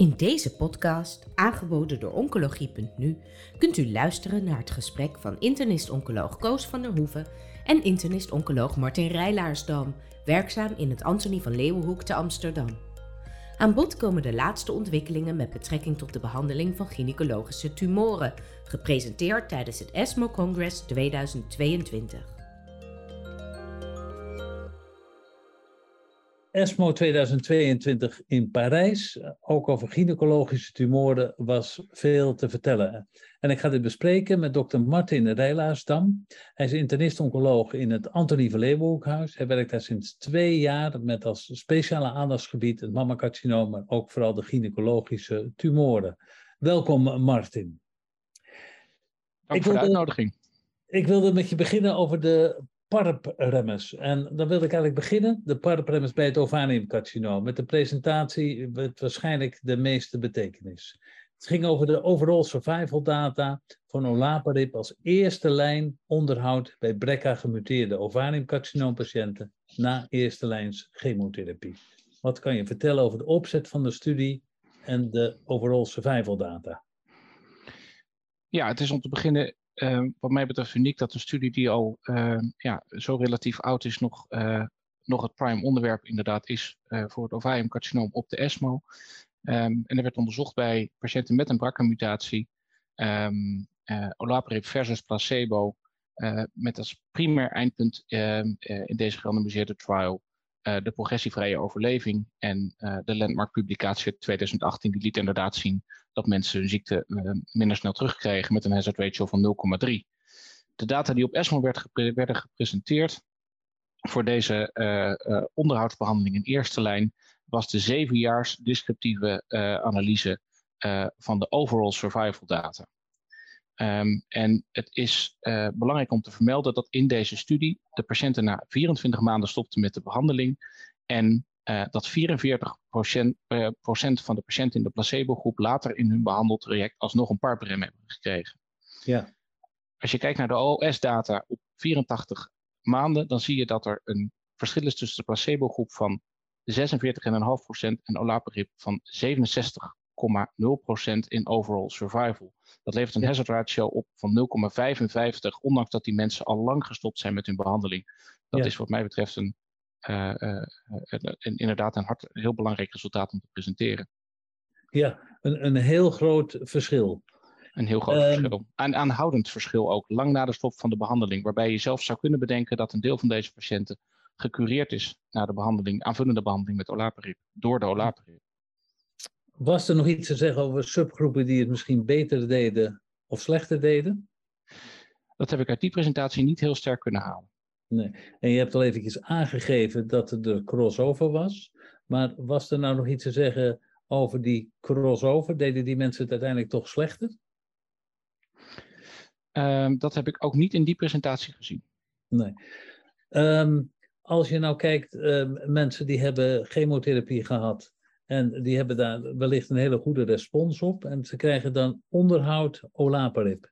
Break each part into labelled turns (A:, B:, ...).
A: In deze podcast, aangeboden door Oncologie.nu, kunt u luisteren naar het gesprek van internist-oncoloog Koos van der Hoeven en internist-oncoloog Martin Rijlaarsdam, werkzaam in het Antonie van Leeuwenhoek te Amsterdam. Aan bod komen de laatste ontwikkelingen met betrekking tot de behandeling van gynaecologische tumoren, gepresenteerd tijdens het ESMO Congress 2022.
B: ESMO 2022 in Parijs, ook over gynaecologische tumoren, was veel te vertellen. En ik ga dit bespreken met dokter Martin Rijlaarsdam. Hij is internist-oncoloog in het Antonie van Leeuwenhoekhuis. Hij werkt daar sinds twee jaar met als speciale aandachtsgebied het mammacarcinoom, maar ook vooral de gynaecologische tumoren. Welkom Martin.
C: Dank ik voor de uitnodiging.
B: Ik wilde met je beginnen over de PARP-remmers. En dan wil ik eigenlijk beginnen, de PARP-remmers bij het ovariumcarcinoom, met de presentatie met waarschijnlijk de meeste betekenis. Het ging over de overall survival data van olaparib als eerste lijn onderhoud bij BRCA gemuteerde ovariumcarcinoompatiënten na eerste lijns chemotherapie. Wat kan je vertellen over de opzet van de studie en de overall survival data?
C: Ja, het is om te beginnen wat mij betreft uniek dat een studie die al ehm, ja, zo relatief oud is, nog, uh, nog het prime onderwerp inderdaad is uh, voor het ovariumcarcinoom op de ESMO. Ehm, en er werd onderzocht bij patiënten met een BRCA-mutatie, uh, olaparib versus placebo, met als primair eindpunt in deze gerandomiseerde trial de progressievrije overleving. En de landmark-publicatie uit 2018 die liet inderdaad zien dat mensen hun ziekte uh, minder snel terugkregen met een hazard ratio van 0,3. De data die op ESMO werd werden gepresenteerd voor deze onderhoudsbehandeling in eerste lijn was de zevenjaars descriptieve analyse van de overall survival data. Um, en het is uh, belangrijk om te vermelden dat in deze studie de patiënten na 24 maanden stopten met de behandeling en uh, dat 44 procent, uh, procent, van de patiënten in de placebo-groep later in hun behandeltraject alsnog een parprem hebben gekregen.
B: Ja.
C: Als je kijkt naar de OS-data op 84 maanden, dan zie je dat er een verschil is tussen de placebo-groep van 46,5% en olaparib van 67,0% in overall survival. Dat levert een hazard ratio op van 0,55, ondanks dat die mensen al lang gestopt zijn met hun behandeling. Dat ja. is wat mij betreft een uh, uh, inderdaad een hard, heel belangrijk resultaat om te presenteren.
B: Ja, een, een heel groot verschil.
C: Een heel groot um, verschil. Een aanhoudend verschil ook, lang na de stop van de behandeling, waarbij je zelf zou kunnen bedenken dat een deel van deze patiënten gecureerd is na de behandeling, aanvullende behandeling met olaparib, door de olaparib.
B: Was er nog iets te zeggen over subgroepen die het misschien beter deden of slechter deden?
C: Dat heb ik uit die presentatie niet heel sterk kunnen halen.
B: Nee. En je hebt al eventjes aangegeven dat er de crossover was. Maar was er nou nog iets te zeggen over die crossover? Deden die mensen het uiteindelijk toch slechter?
C: Um, dat heb ik ook niet in die presentatie gezien.
B: Nee. Um, als je nou kijkt, um, mensen die hebben chemotherapie gehad en die hebben daar wellicht een hele goede respons op en ze krijgen dan onderhoud olaparib.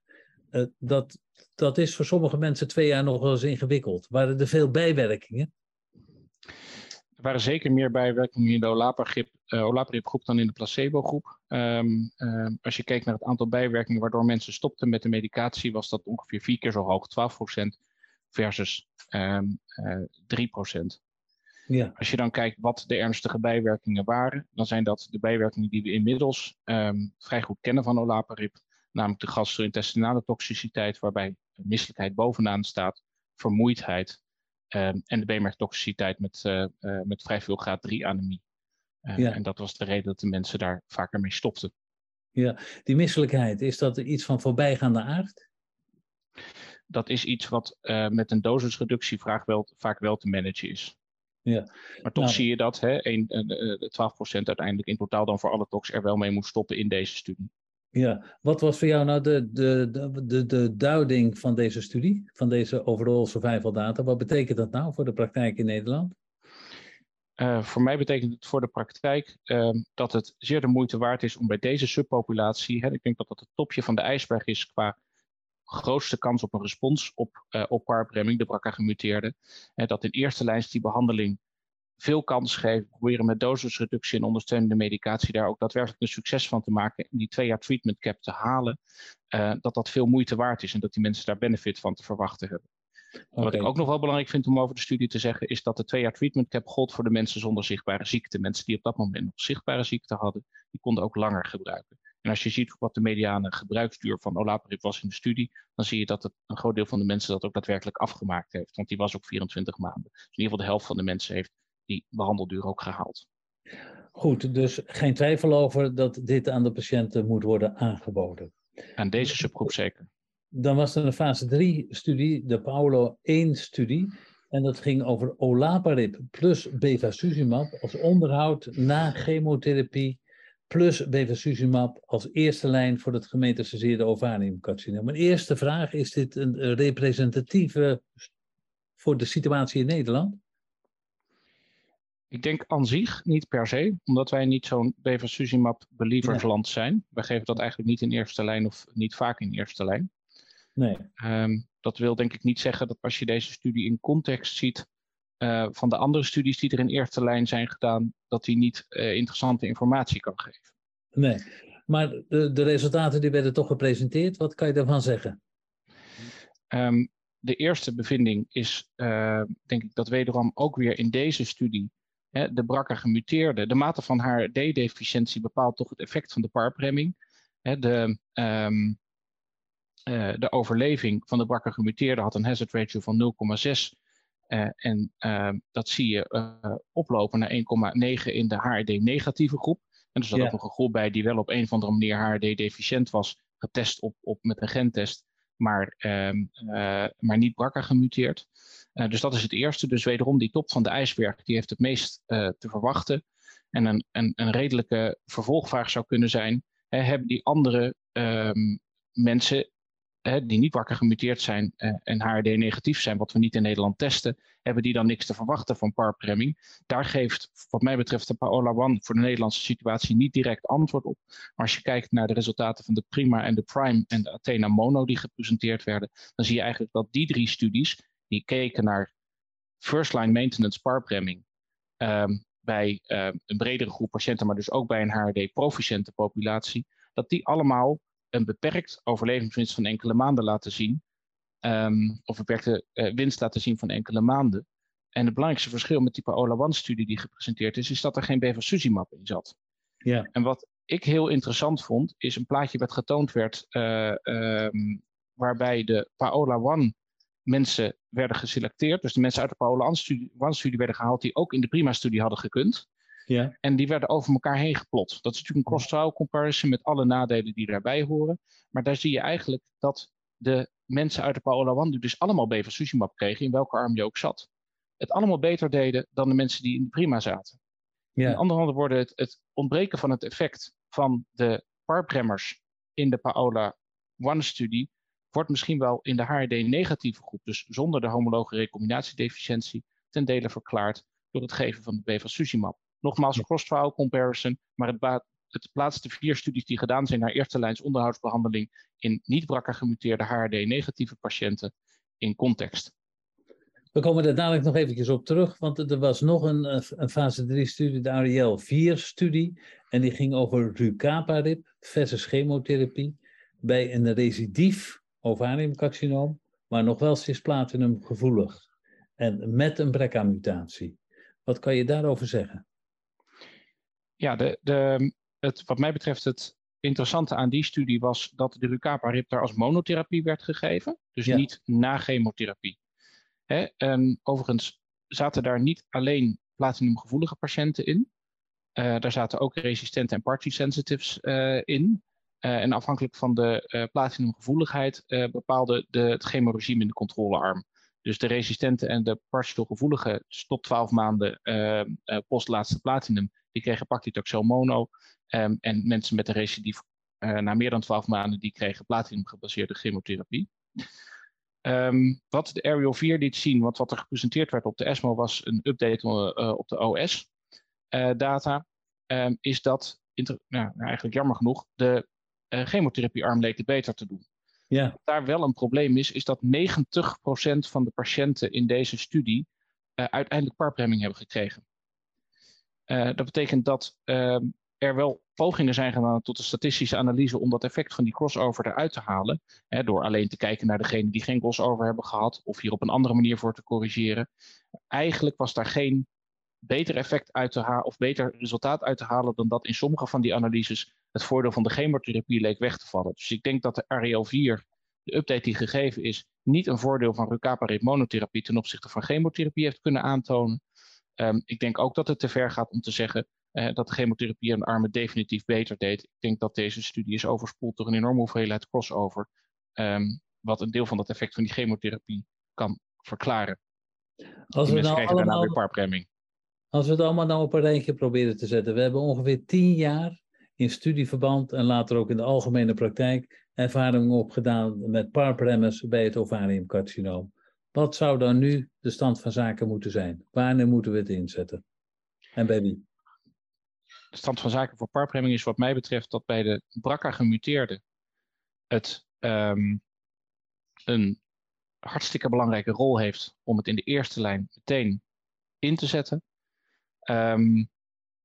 B: Uh, dat dat is voor sommige mensen twee jaar nog wel eens ingewikkeld. Waren er veel bijwerkingen?
C: Er waren zeker meer bijwerkingen in de olaparib, uh, olaparib groep dan in de placebo groep. Um, uh, als je kijkt naar het aantal bijwerkingen waardoor mensen stopten met de medicatie, was dat ongeveer vier keer zo hoog, 12% versus um, uh, 3%. Ja. Als je dan kijkt wat de ernstige bijwerkingen waren, dan zijn dat de bijwerkingen die we inmiddels um, vrij goed kennen van olaparib namelijk de gastro-intestinale toxiciteit, waarbij misselijkheid bovenaan staat, vermoeidheid um, en de beenmergtoxiciteit met, uh, uh, met vrij veel graad 3 anemie. Uh, ja. En dat was de reden dat de mensen daar vaker mee stopten.
B: Ja, die misselijkheid, is dat iets van voorbijgaande aard?
C: Dat is iets wat met een dosisreductie vaak wel, vaak wel te managen is. Ja. Maar toch nou, zie je dat hè, een, 12% uiteindelijk in totaal dan voor alle tox er wel mee moet stoppen in deze studie.
B: Ja, wat was voor jou nou de, de, de, de, de duiding van deze studie, van deze overall survival data? Wat betekent dat nou voor de praktijk in Nederland?
C: Uh, voor mij betekent het voor de praktijk uh, dat het zeer de moeite waard is om bij deze subpopulatie, hè, ik denk dat dat het topje van de ijsberg is qua grootste kans op een respons op, uh, op parpremming, de BRCA gemuteerde, dat in eerste lijns die behandeling veel kans geven, proberen met dosisreductie en ondersteunende medicatie daar ook daadwerkelijk een succes van te maken en die twee jaar treatment cap te halen, uh, dat dat veel moeite waard is en dat die mensen daar benefit van te verwachten hebben. Wat ik ook nog wel belangrijk vind om over de studie te zeggen, is dat de twee jaar treatment cap gold voor de mensen zonder zichtbare ziekte. Mensen die op dat moment nog zichtbare ziekte hadden, die konden ook langer gebruiken. En als je ziet wat de mediane gebruiksduur van olaparib was in de studie, dan zie je dat het, een groot deel van de mensen dat ook daadwerkelijk afgemaakt heeft. Want die was ook 24 maanden. Dus in ieder geval de helft van de mensen heeft die behandelduur ook gehaald.
B: Goed, dus geen twijfel over dat dit aan de patiënten moet worden aangeboden.
C: Aan deze subgroep zeker.
B: Dan was er een fase 3-studie, de Paolo 1-studie. En dat ging over olaparib plus bevacizumab als onderhoud na chemotherapie plus bevacizumab als eerste lijn voor het gemetastaseerde ovariumcarcinoom. Mijn eerste vraag, is dit een representatieve voor de situatie in Nederland?
C: Ik denk aan zich niet per se, omdat wij niet zo'n bevacizumab believersland zijn. Wij geven dat eigenlijk niet in eerste lijn of niet vaak in eerste lijn.
B: Nee.
C: Um, dat wil denk ik niet zeggen dat als je deze studie in context ziet uh, van de andere studies die er in eerste lijn zijn gedaan, dat die niet uh, interessante informatie kan geven.
B: Nee, maar de, de, resultaten die werden toch gepresenteerd. Wat kan je daarvan zeggen?
C: Um, de eerste bevinding is, uh, denk ik, dat wederom ook weer in deze studie hè, de BRCA gemuteerde, de mate van haar D-deficiëntie bepaalt toch het effect van de PARP-remming. De, um, uh, de overleving van de BRCA gemuteerde had een hazard ratio van 0,6 uh, en uh, dat zie je uh, oplopen naar 1,9 in de HRD-negatieve groep. En er zat ja. ook nog een groep bij die wel op een of andere manier HRD-deficiënt was, getest op, op, met een gentest, maar, um, maar niet BRCA gemuteerd. dus dat is het eerste. Dus wederom die top van de ijsberg, die heeft het meest te verwachten. En een, een, een redelijke vervolgvraag zou kunnen zijn, hè, hebben die andere um, mensen die niet wakker gemuteerd zijn uh, en HRD negatief zijn, wat we niet in Nederland testen, hebben die dan niks te verwachten van PARP-remming. Daar geeft wat mij betreft de Paola One voor de Nederlandse situatie niet direct antwoord op. Maar als je kijkt naar de resultaten van de Prima en de Prime en de Athena Mono die gepresenteerd werden, dan zie je eigenlijk dat die drie studies, die keken naar first-line maintenance PARP-remming, um, bij um, een bredere groep patiënten, maar dus ook bij een HRD-proficiënte populatie, dat die allemaal een beperkt overlevingswinst van enkele maanden laten zien. Um, of beperkte uh, winst laten zien van enkele maanden. En het belangrijkste verschil met die Paola-1-studie die gepresenteerd is, is dat er geen bevacizumab in zat.
B: Ja.
C: En wat ik heel interessant vond, is een plaatje wat getoond werd, uh, um, waarbij de Paola-1 mensen werden geselecteerd. Dus de mensen uit de Paola-1-studie werden gehaald die ook in de Prima-studie hadden gekund.
B: Ja.
C: En die werden over elkaar heen geplot. Dat is natuurlijk een cross-trial comparison met alle nadelen die daarbij horen. Maar daar zie je eigenlijk dat de mensen uit de Paola Wandu dus allemaal bevacizumab kregen, in welke arm je ook zat. Het allemaal beter deden dan de mensen die in de prima zaten.
B: Ja.
C: Met andere woorden, het, het ontbreken van het effect van de PARP-remmers in de Paola One-studie wordt misschien wel in de HRD-negatieve groep, dus zonder de homologe recombinatiedeficiëntie, ten dele verklaard door het geven van de bevacizumab. Nogmaals, cross-trial comparison, maar het, het plaatst de vier studies die gedaan zijn naar eerste lijns onderhoudsbehandeling in niet BRCA gemuteerde HRD-negatieve patiënten in context.
B: We komen daar dadelijk nog eventjes op terug, want er was nog een, een fase 3-studie, de Ariel 4-studie, en die ging over rucaparib versus chemotherapie bij een recidief ovariumcarcinoom, maar nog wel cisplatinum gevoelig en met een BRCA-mutatie. Wat kan je daarover zeggen?
C: Ja, de, de, het, wat mij betreft het interessante aan die studie was dat de rucaparib daar als monotherapie werd gegeven. Dus ja. niet na chemotherapie. Hè? En overigens zaten daar niet alleen platinumgevoelige patiënten in. Uh, daar zaten ook resistente en party-sensitives uh, in. Uh, en afhankelijk van de platinumgevoeligheid bepaalde de, het chemoregime in de controlearm. Dus de resistente en de partial gevoelige tot 12 maanden post laatste platinum die kregen paclitaxel mono. Um, en mensen met een recidief uh, na meer dan 12 maanden, die kregen platinum gebaseerde chemotherapie. Um, wat de Aerial 4 liet zien, want wat er gepresenteerd werd op de ESMO was een update uh, op de OS-data, uh, um, is dat, nou, eigenlijk jammer genoeg, de chemotherapiearm leek het beter te doen.
B: Ja.
C: Wat daar wel een probleem is, is dat 90% van de patiënten in deze studie uiteindelijk parpremming hebben gekregen. Dat betekent dat ehm, er wel pogingen zijn gedaan tot een statistische analyse om dat effect van die crossover eruit te halen. Hè, door alleen te kijken naar degenen die geen crossover hebben gehad, of hier op een andere manier voor te corrigeren. Eigenlijk was daar geen beter effect uit te halen, of beter resultaat uit te halen dan dat in sommige van die analyses het voordeel van de chemotherapie leek weg te vallen. Dus ik denk dat de Ariel 4, de update die gegeven is, niet een voordeel van rucaparib monotherapie ten opzichte van chemotherapie heeft kunnen aantonen. Um, ik denk ook dat het te ver gaat om te zeggen uh, dat de chemotherapie aan de armen definitief beter deed. Ik denk dat deze studie is overspoeld door een enorme hoeveelheid crossover, um, wat een deel van dat effect van die chemotherapie kan verklaren. Als we nou allemaal,
B: Als we het allemaal nou op een rijtje proberen te zetten. We hebben ongeveer tien jaar in studieverband en later ook in de algemene praktijk ervaring opgedaan met PARP-remmers bij het ovariumcarcinoom. Wat zou dan nu de stand van zaken moeten zijn? Wanneer moeten we het inzetten? En bij wie?
C: De stand van zaken voor PARP-remming is wat mij betreft dat bij de BRCA gemuteerde het um, een hartstikke belangrijke rol heeft om het in de eerste lijn meteen in te zetten. Um,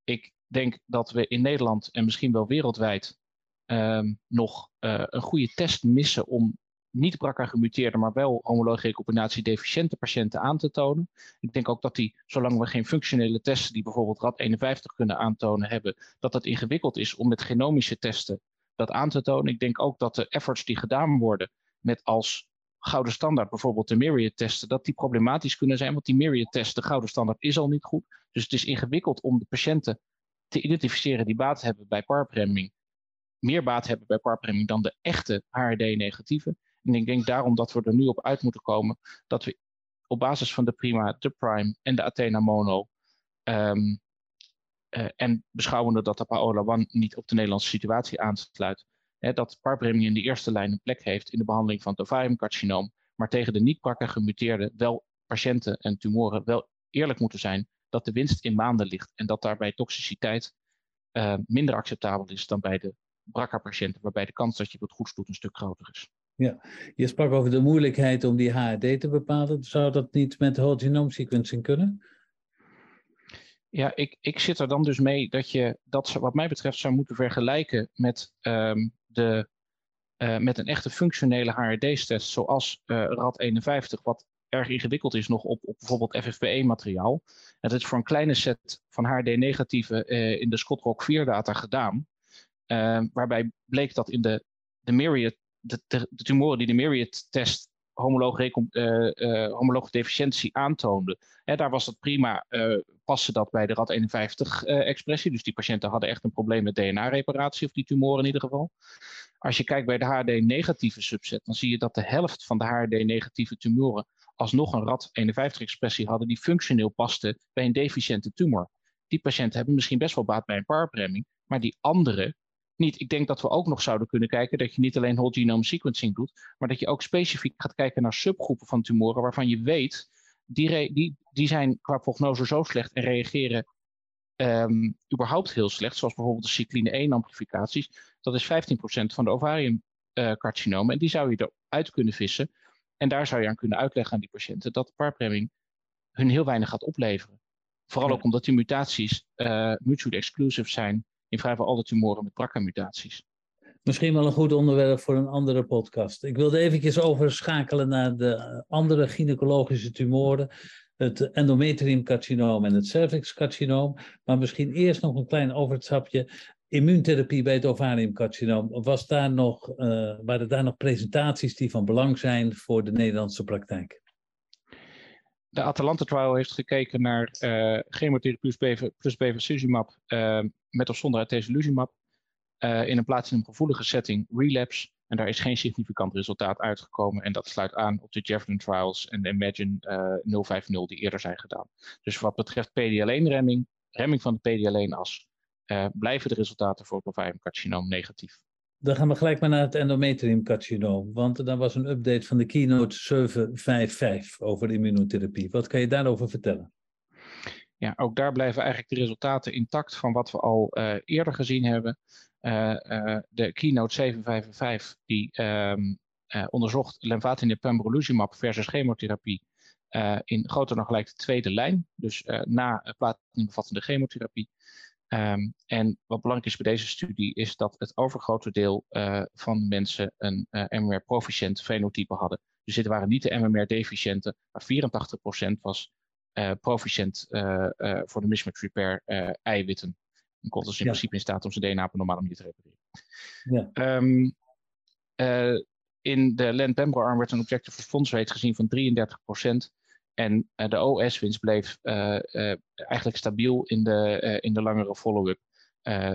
C: ik denk dat we in Nederland en misschien wel wereldwijd um, nog uh, een goede test missen om niet BRCA gemuteerde, maar wel homologe recombinatie deficiënte patiënten aan te tonen. Ik denk ook dat die, zolang we geen functionele testen die bijvoorbeeld RAD51 kunnen aantonen hebben, dat het ingewikkeld is om met genomische testen dat aan te tonen. Ik denk ook dat de efforts die gedaan worden met als gouden standaard bijvoorbeeld de Myriad testen, dat die problematisch kunnen zijn, want die Myriad test, de gouden standaard, is al niet goed. Dus het is ingewikkeld om de patiënten te identificeren die baat hebben bij parpremming, meer baat hebben bij parpremming dan de echte HRD-negatieve. En ik denk daarom dat we er nu op uit moeten komen dat we op basis van de Prima, de Prime en de Athena Mono um, uh, en beschouwende dat de Paola One niet op de Nederlandse situatie aansluit, hè, dat parpremming in de eerste lijn een plek heeft in de behandeling van het ovariumcarcinoom, maar tegen de niet-BRCA gemuteerde wel patiënten en tumoren wel eerlijk moeten zijn dat de winst in maanden ligt en dat daarbij toxiciteit uh, minder acceptabel is dan bij de BRCA-patiënten, waarbij de kans dat je het goed doet een stuk groter is.
B: Ja, je sprak over de moeilijkheid om die HRD te bepalen. Zou dat niet met whole genome sequencing kunnen?
C: Ja, ik, ik zit er dan dus mee dat je dat wat mij betreft zou moeten vergelijken met, um, de, uh, met een echte functionele HRD-test zoals uh, RAD51, wat erg ingewikkeld is nog op, op bijvoorbeeld FFPE-materiaal. En dat is voor een kleine set van HRD-negatieve uh, in de Scott 4 data gedaan. Uh, waarbij bleek dat in de, de Myriad, de, de, tumoren die de Myriad-test homologe, uh, deficiëntie aantoonde. Hè, daar was dat prima, uh, dat bij de RAD51-expressie. dus die patiënten hadden echt een probleem met DNA-reparatie, of die tumoren in ieder geval. Als je kijkt bij de HRD-negatieve subset, dan zie je dat de helft van de HRD-negatieve tumoren alsnog een RAD51-expressie hadden die functioneel paste bij een deficiënte tumor. Die patiënten hebben misschien best wel baat bij een PARP-remming, maar die andere niet. Ik denk dat we ook nog zouden kunnen kijken dat je niet alleen whole genome sequencing doet, maar dat je ook specifiek gaat kijken naar subgroepen van tumoren waarvan je weet, die, die, die zijn qua prognose zo slecht en reageren um, überhaupt heel slecht, zoals bijvoorbeeld de cycline 1-amplificaties. Dat is 15% van de ovariumcarcinomen uh, en die zou je eruit kunnen vissen. En daar zou je aan kunnen uitleggen aan die patiënten dat parpremming hun heel weinig gaat opleveren. Vooral ook omdat die mutaties uh, mutually exclusive zijn in vrijwel alle tumoren met BRCA-mutaties.
B: Misschien wel een goed onderwerp voor een andere podcast. Ik wilde eventjes overschakelen naar de andere gynaecologische tumoren. Het endometriumcarcinoom en het cervixcarcinoom. Maar misschien eerst nog een klein overstapje. Immuuntherapie bij het ovariumcarcinoom. Was daar nog, uh, waren daar nog presentaties die van belang zijn voor de Nederlandse praktijk?
C: De Atalanta-trial heeft gekeken naar uh, chemotherapie plus, plus bevacizumab uh, met of zonder atezolizumab uh, in een plaatsinggevoelige setting, relapse. En daar is geen significant resultaat uitgekomen. En dat sluit aan op de Javelin trials en de Imagine 050 die eerder zijn gedaan. Dus wat betreft PD-alleen-remming, remming van de PD-alleen-as, blijven de resultaten voor het ovariumcarcinoom negatief.
B: Dan gaan we gelijk maar naar het endometriumcarcinoom. Want er was een update van de Keynote 755 over immunotherapie. Wat kan je daarover vertellen?
C: Ja, ook daar blijven eigenlijk de resultaten intact van wat we al uh, eerder gezien hebben. Uh, uh, de Keynote 755 die um, onderzocht lenvatinib pembrolizumab versus chemotherapie in groter dan gelijk de tweede lijn, dus na platinumbevattende chemotherapie. Ehm, en wat belangrijk is bij deze studie is dat het overgrote deel van de mensen een MMR-proficiënt fenotype hadden. Dus dit waren niet de MMR-deficiënten, maar 84% was proficiënt voor de mismatch repair eiwitten. En kon dus in principe in staat om zijn DNA op een normale manier te repareren. Ja. Ehm, in de Len-Pembro-arm werd een objective response rate gezien van 33%. En uh, de OS-winst bleef uh, uh, eigenlijk stabiel in de, in de langere follow-up.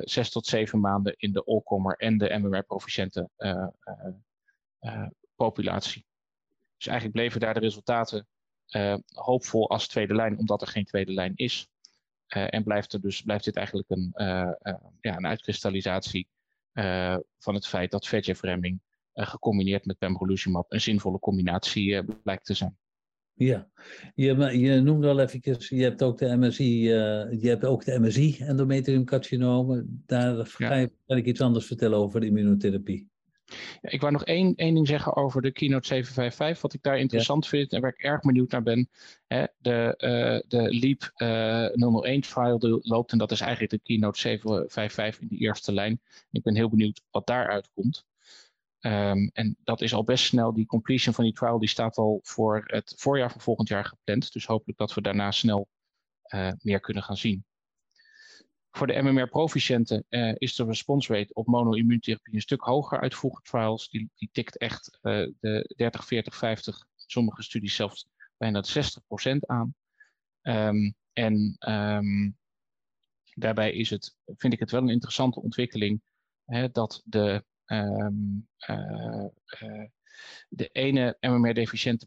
C: zes tot zeven maanden in de all-comer en de MMR-proficiënte populatie. Dus eigenlijk bleven daar de resultaten hoopvol als tweede lijn, omdat er geen tweede lijn is. en blijft, er dus, blijft dit eigenlijk een, ja, een uitkristallisatie van het feit dat VEGF-remming gecombineerd met pembrolizumab een zinvolle combinatie blijkt te zijn.
B: Ja, je, je noemde al even, je hebt ook de MSI, uh, je hebt ook de MSI endometriumcarcinomen. Daar ga je kan ik iets anders vertellen over de immunotherapie.
C: Ja, ik wou nog één, één ding zeggen over de Keynote 755. Wat ik daar interessant vind en waar ik erg benieuwd naar ben. Hè, de, uh, de LEAP uh, 001 trial loopt en dat is eigenlijk de Keynote 755 in de eerste lijn. Ik ben heel benieuwd wat daaruit komt. Um, en dat is al best snel, die completion van die trial, die staat al voor het voorjaar van volgend jaar gepland. Dus hopelijk dat we daarna snel uh, meer kunnen gaan zien. Voor de MMR-proficiënten uh, is de response rate op mono-immuuntherapie een stuk hoger uit vroege trials. Die, die tikt echt uh, de 30, 40, 50, sommige studies zelfs bijna de 60% aan. Um, en um, daarbij is het, vind ik het wel een interessante ontwikkeling hè, dat de um, de ene MMR-deficiënte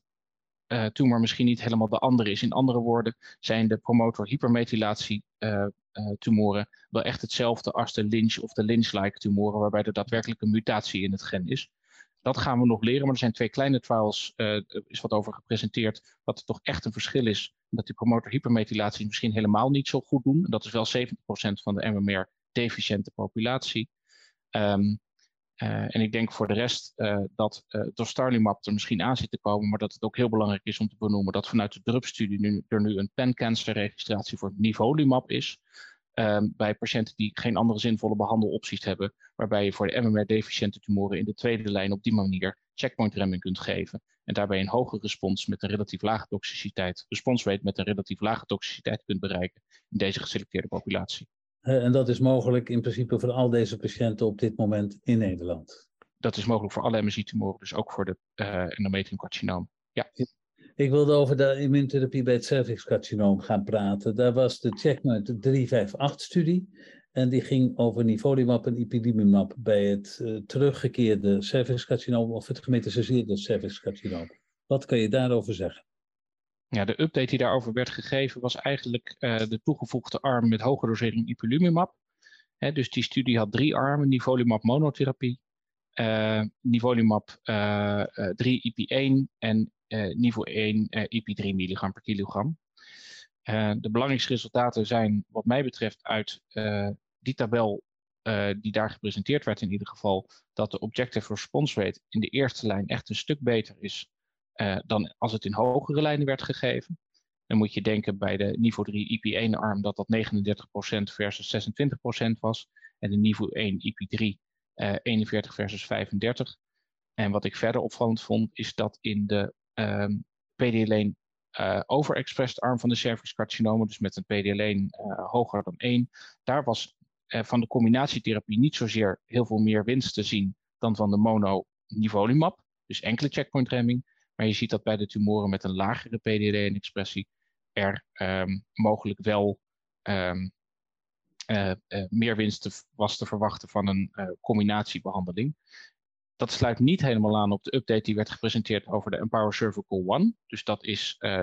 C: uh, tumor misschien niet helemaal de andere is. In andere woorden zijn de promotor hypermethylatie tumoren wel echt hetzelfde als de Lynch of de Lynch-like tumoren, waarbij er daadwerkelijk een mutatie in het gen is. Dat gaan we nog leren, maar er zijn twee kleine trials, uh, is wat over gepresenteerd, wat er toch echt een verschil is. Dat die promotor hypermethylatie misschien helemaal niet zo goed doen. Dat is wel 70% van de MMR-deficiënte populatie. Um, uh, en ik denk voor de rest uh, dat uh, door Starlimap er misschien aan zit te komen, maar dat het ook heel belangrijk is om te benoemen dat vanuit de DRUP-studie nu, er nu een pan-cancer-registratie voor nivolumab is. Um, bij patiënten die geen andere zinvolle behandelopties hebben, waarbij je voor de MMR-deficiënte tumoren in de tweede lijn op die manier checkpoint-remming kunt geven. En daarbij een hoge respons met een relatief lage toxiciteit, response rate met een relatief lage toxiciteit kunt bereiken in deze geselecteerde populatie.
B: En dat is mogelijk in principe voor al deze patiënten op dit moment in Nederland.
C: Dat is mogelijk voor alle MSI-tumoren, dus ook voor de uh, endometriumcarcinoom. Ja.
B: Ik wilde over de immuuntherapie bij het cervixcarcinoom gaan praten. Daar was de Checkmate 358-studie. En die ging over nivolumab en ipilimumab bij het uh, teruggekeerde cervixcarcinoom of het gemetastaseerde cervixcarcinoom. Wat kan je daarover zeggen?
C: Ja, de update die daarover werd gegeven was eigenlijk uh, de toegevoegde arm met hoge dosering ipilimumab. Dus die studie had drie armen, nivolumab monotherapie, uh, nivolumab uh, 3 IP1 en niveau 1 IP3 milligram per kilogram. de belangrijkste resultaten zijn wat mij betreft uit die tabel die daar gepresenteerd werd in ieder geval, dat de objective response rate in de eerste lijn echt een stuk beter is uh, dan als het in hogere lijnen werd gegeven. Dan moet je denken bij de niveau 3 IP1-arm dat dat 39% versus 26% was. En de niveau 1 IP3 uh, 41 versus 35. En wat ik verder opvallend vond, is dat in de um, PD-alleen uh, overexpressed arm van de cervixcarcinomen, dus met een PD-alleen uh, hoger dan 1, daar was uh, van de combinatietherapie niet zozeer heel veel meer winst te zien dan van de mono-nivolumab, dus enkele checkpoint remming. Maar je ziet dat bij de tumoren met een lagere PDD-expressie er um, mogelijk wel um, uh, uh, meer winst was te verwachten van een uh, combinatiebehandeling. Dat sluit niet helemaal aan op de update die werd gepresenteerd over de Empower Cervical One. Dus dat is uh,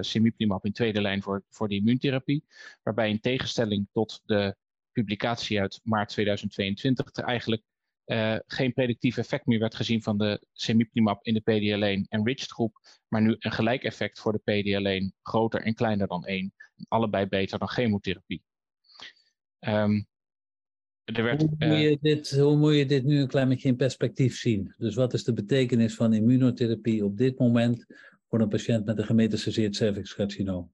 C: in tweede lijn voor, voor de immuuntherapie. Waarbij in tegenstelling tot de publicatie uit maart 2022 er eigenlijk uh, geen predictief effect meer werd gezien van de semiplimab in de PD-alleen enriched groep, maar nu een gelijk effect voor de PD-alleen groter en kleiner dan 1. Allebei beter dan chemotherapie. Um,
B: er werd, hoe, moet je dit, hoe moet je dit nu een klein beetje in perspectief zien? Dus wat is de betekenis van immunotherapie op dit moment voor een patiënt met een gemetastaseerd cervixcarcinoom?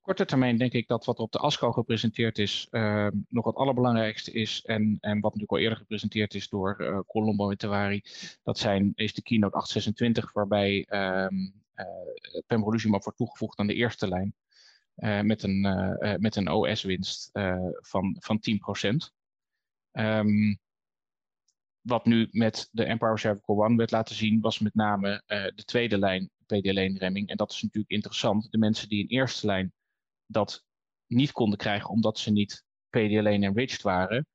C: Korte termijn denk ik dat wat op de ASCO gepresenteerd is ehm, nog het allerbelangrijkste is. En, en wat natuurlijk al eerder gepresenteerd is door uh, Colombo en Tewari. Dat zijn, is de keynote 826 waarbij um, uh, pembrolizumab wordt toegevoegd aan de eerste lijn. Uh, met een, met een OS-winst van, van 10%. Um, wat nu met de Empower Cervical One werd laten zien, was met name de tweede lijn PD-L1-remming. En dat is natuurlijk interessant. De mensen die in eerste lijn dat niet konden krijgen omdat ze niet PD-L1-enriched waren,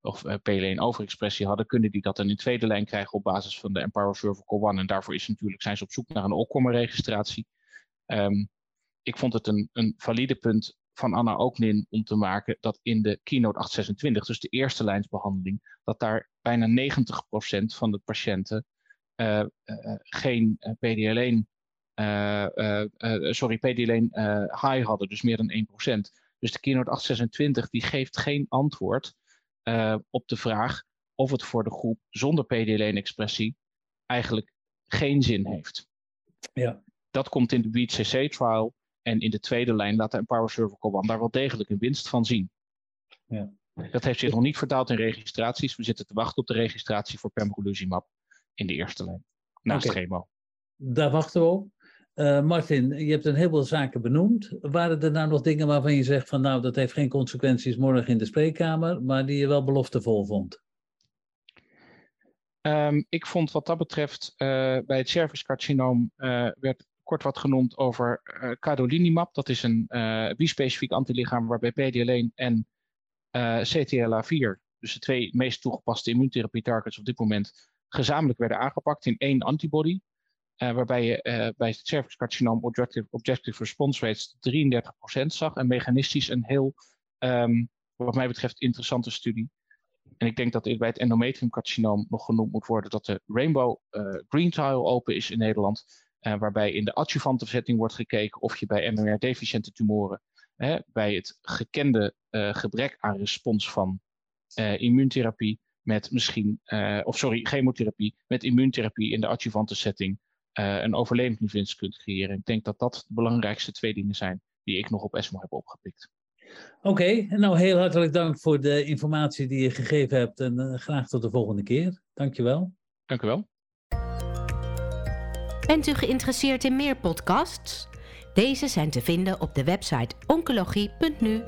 C: of uh, PD-L1-overexpressie hadden, kunnen die dat dan in tweede lijn krijgen op basis van de Empower Cervical One. En daarvoor is natuurlijk, zijn ze op zoek naar een OCOMA-registratie. Um, ik vond het een, een valide punt van Anna Ooknin om te maken dat in de keynote 826, dus de eerste lijnsbehandeling, dat daar bijna 90% van de patiënten uh, uh, geen PD-L1, sorry, PD-L1 high hadden, dus meer dan 1%. Dus de keynote 826 die geeft geen antwoord op de vraag of het voor de groep zonder PD-L1-expressie eigenlijk geen zin heeft.
B: Ja.
C: Dat komt in de BCC-trial en in de tweede lijn laat de Empower Cervical One daar wel degelijk een winst van zien.
B: Ja.
C: Dat heeft zich nog niet vertaald in registraties. We zitten te wachten op de registratie voor pembrolizumab in de eerste lijn, naast okay. chemo.
B: Daar wachten we op. Uh, Martin, je hebt een heleboel zaken benoemd. Waren er nou nog dingen waarvan je zegt van nou, dat heeft geen consequenties morgen in de spreekkamer, maar die je wel beloftevol vond?
C: Um, ik vond wat dat betreft uh, bij het cervixcarcinoom uh, werd kort wat genoemd over uh. Dat is een bispecifiek antilichaam waarbij PD-L1 en uh, CTLA4, dus de twee meest toegepaste immuuntherapie targets op dit moment, gezamenlijk werden aangepakt in één antibody. Waarbij je bij het cervixcarcinoom objective, objective response rates 33% zag. En mechanistisch een heel, um, wat mij betreft, interessante studie. En ik denk dat bij het endometriumcarcinoom nog genoemd moet worden dat de Rainbow Green Trial open is in Nederland. Waarbij in de adjuvante setting wordt gekeken of je bij MMR-deficiënte tumoren, hè, bij het gekende gebrek aan respons van immuuntherapie met misschien, of sorry, chemotherapie met immuuntherapie in de adjuvante setting een overlevingswinst kunt creëren. Ik denk dat dat de belangrijkste twee dingen zijn die ik nog op ESMO heb opgepikt.
B: Oké, okay, nou heel hartelijk dank voor de informatie die je gegeven hebt en graag tot de volgende keer. Dankjewel.
C: Dank u wel.
A: Bent u geïnteresseerd in meer podcasts? Deze zijn te vinden op de website oncologie.nu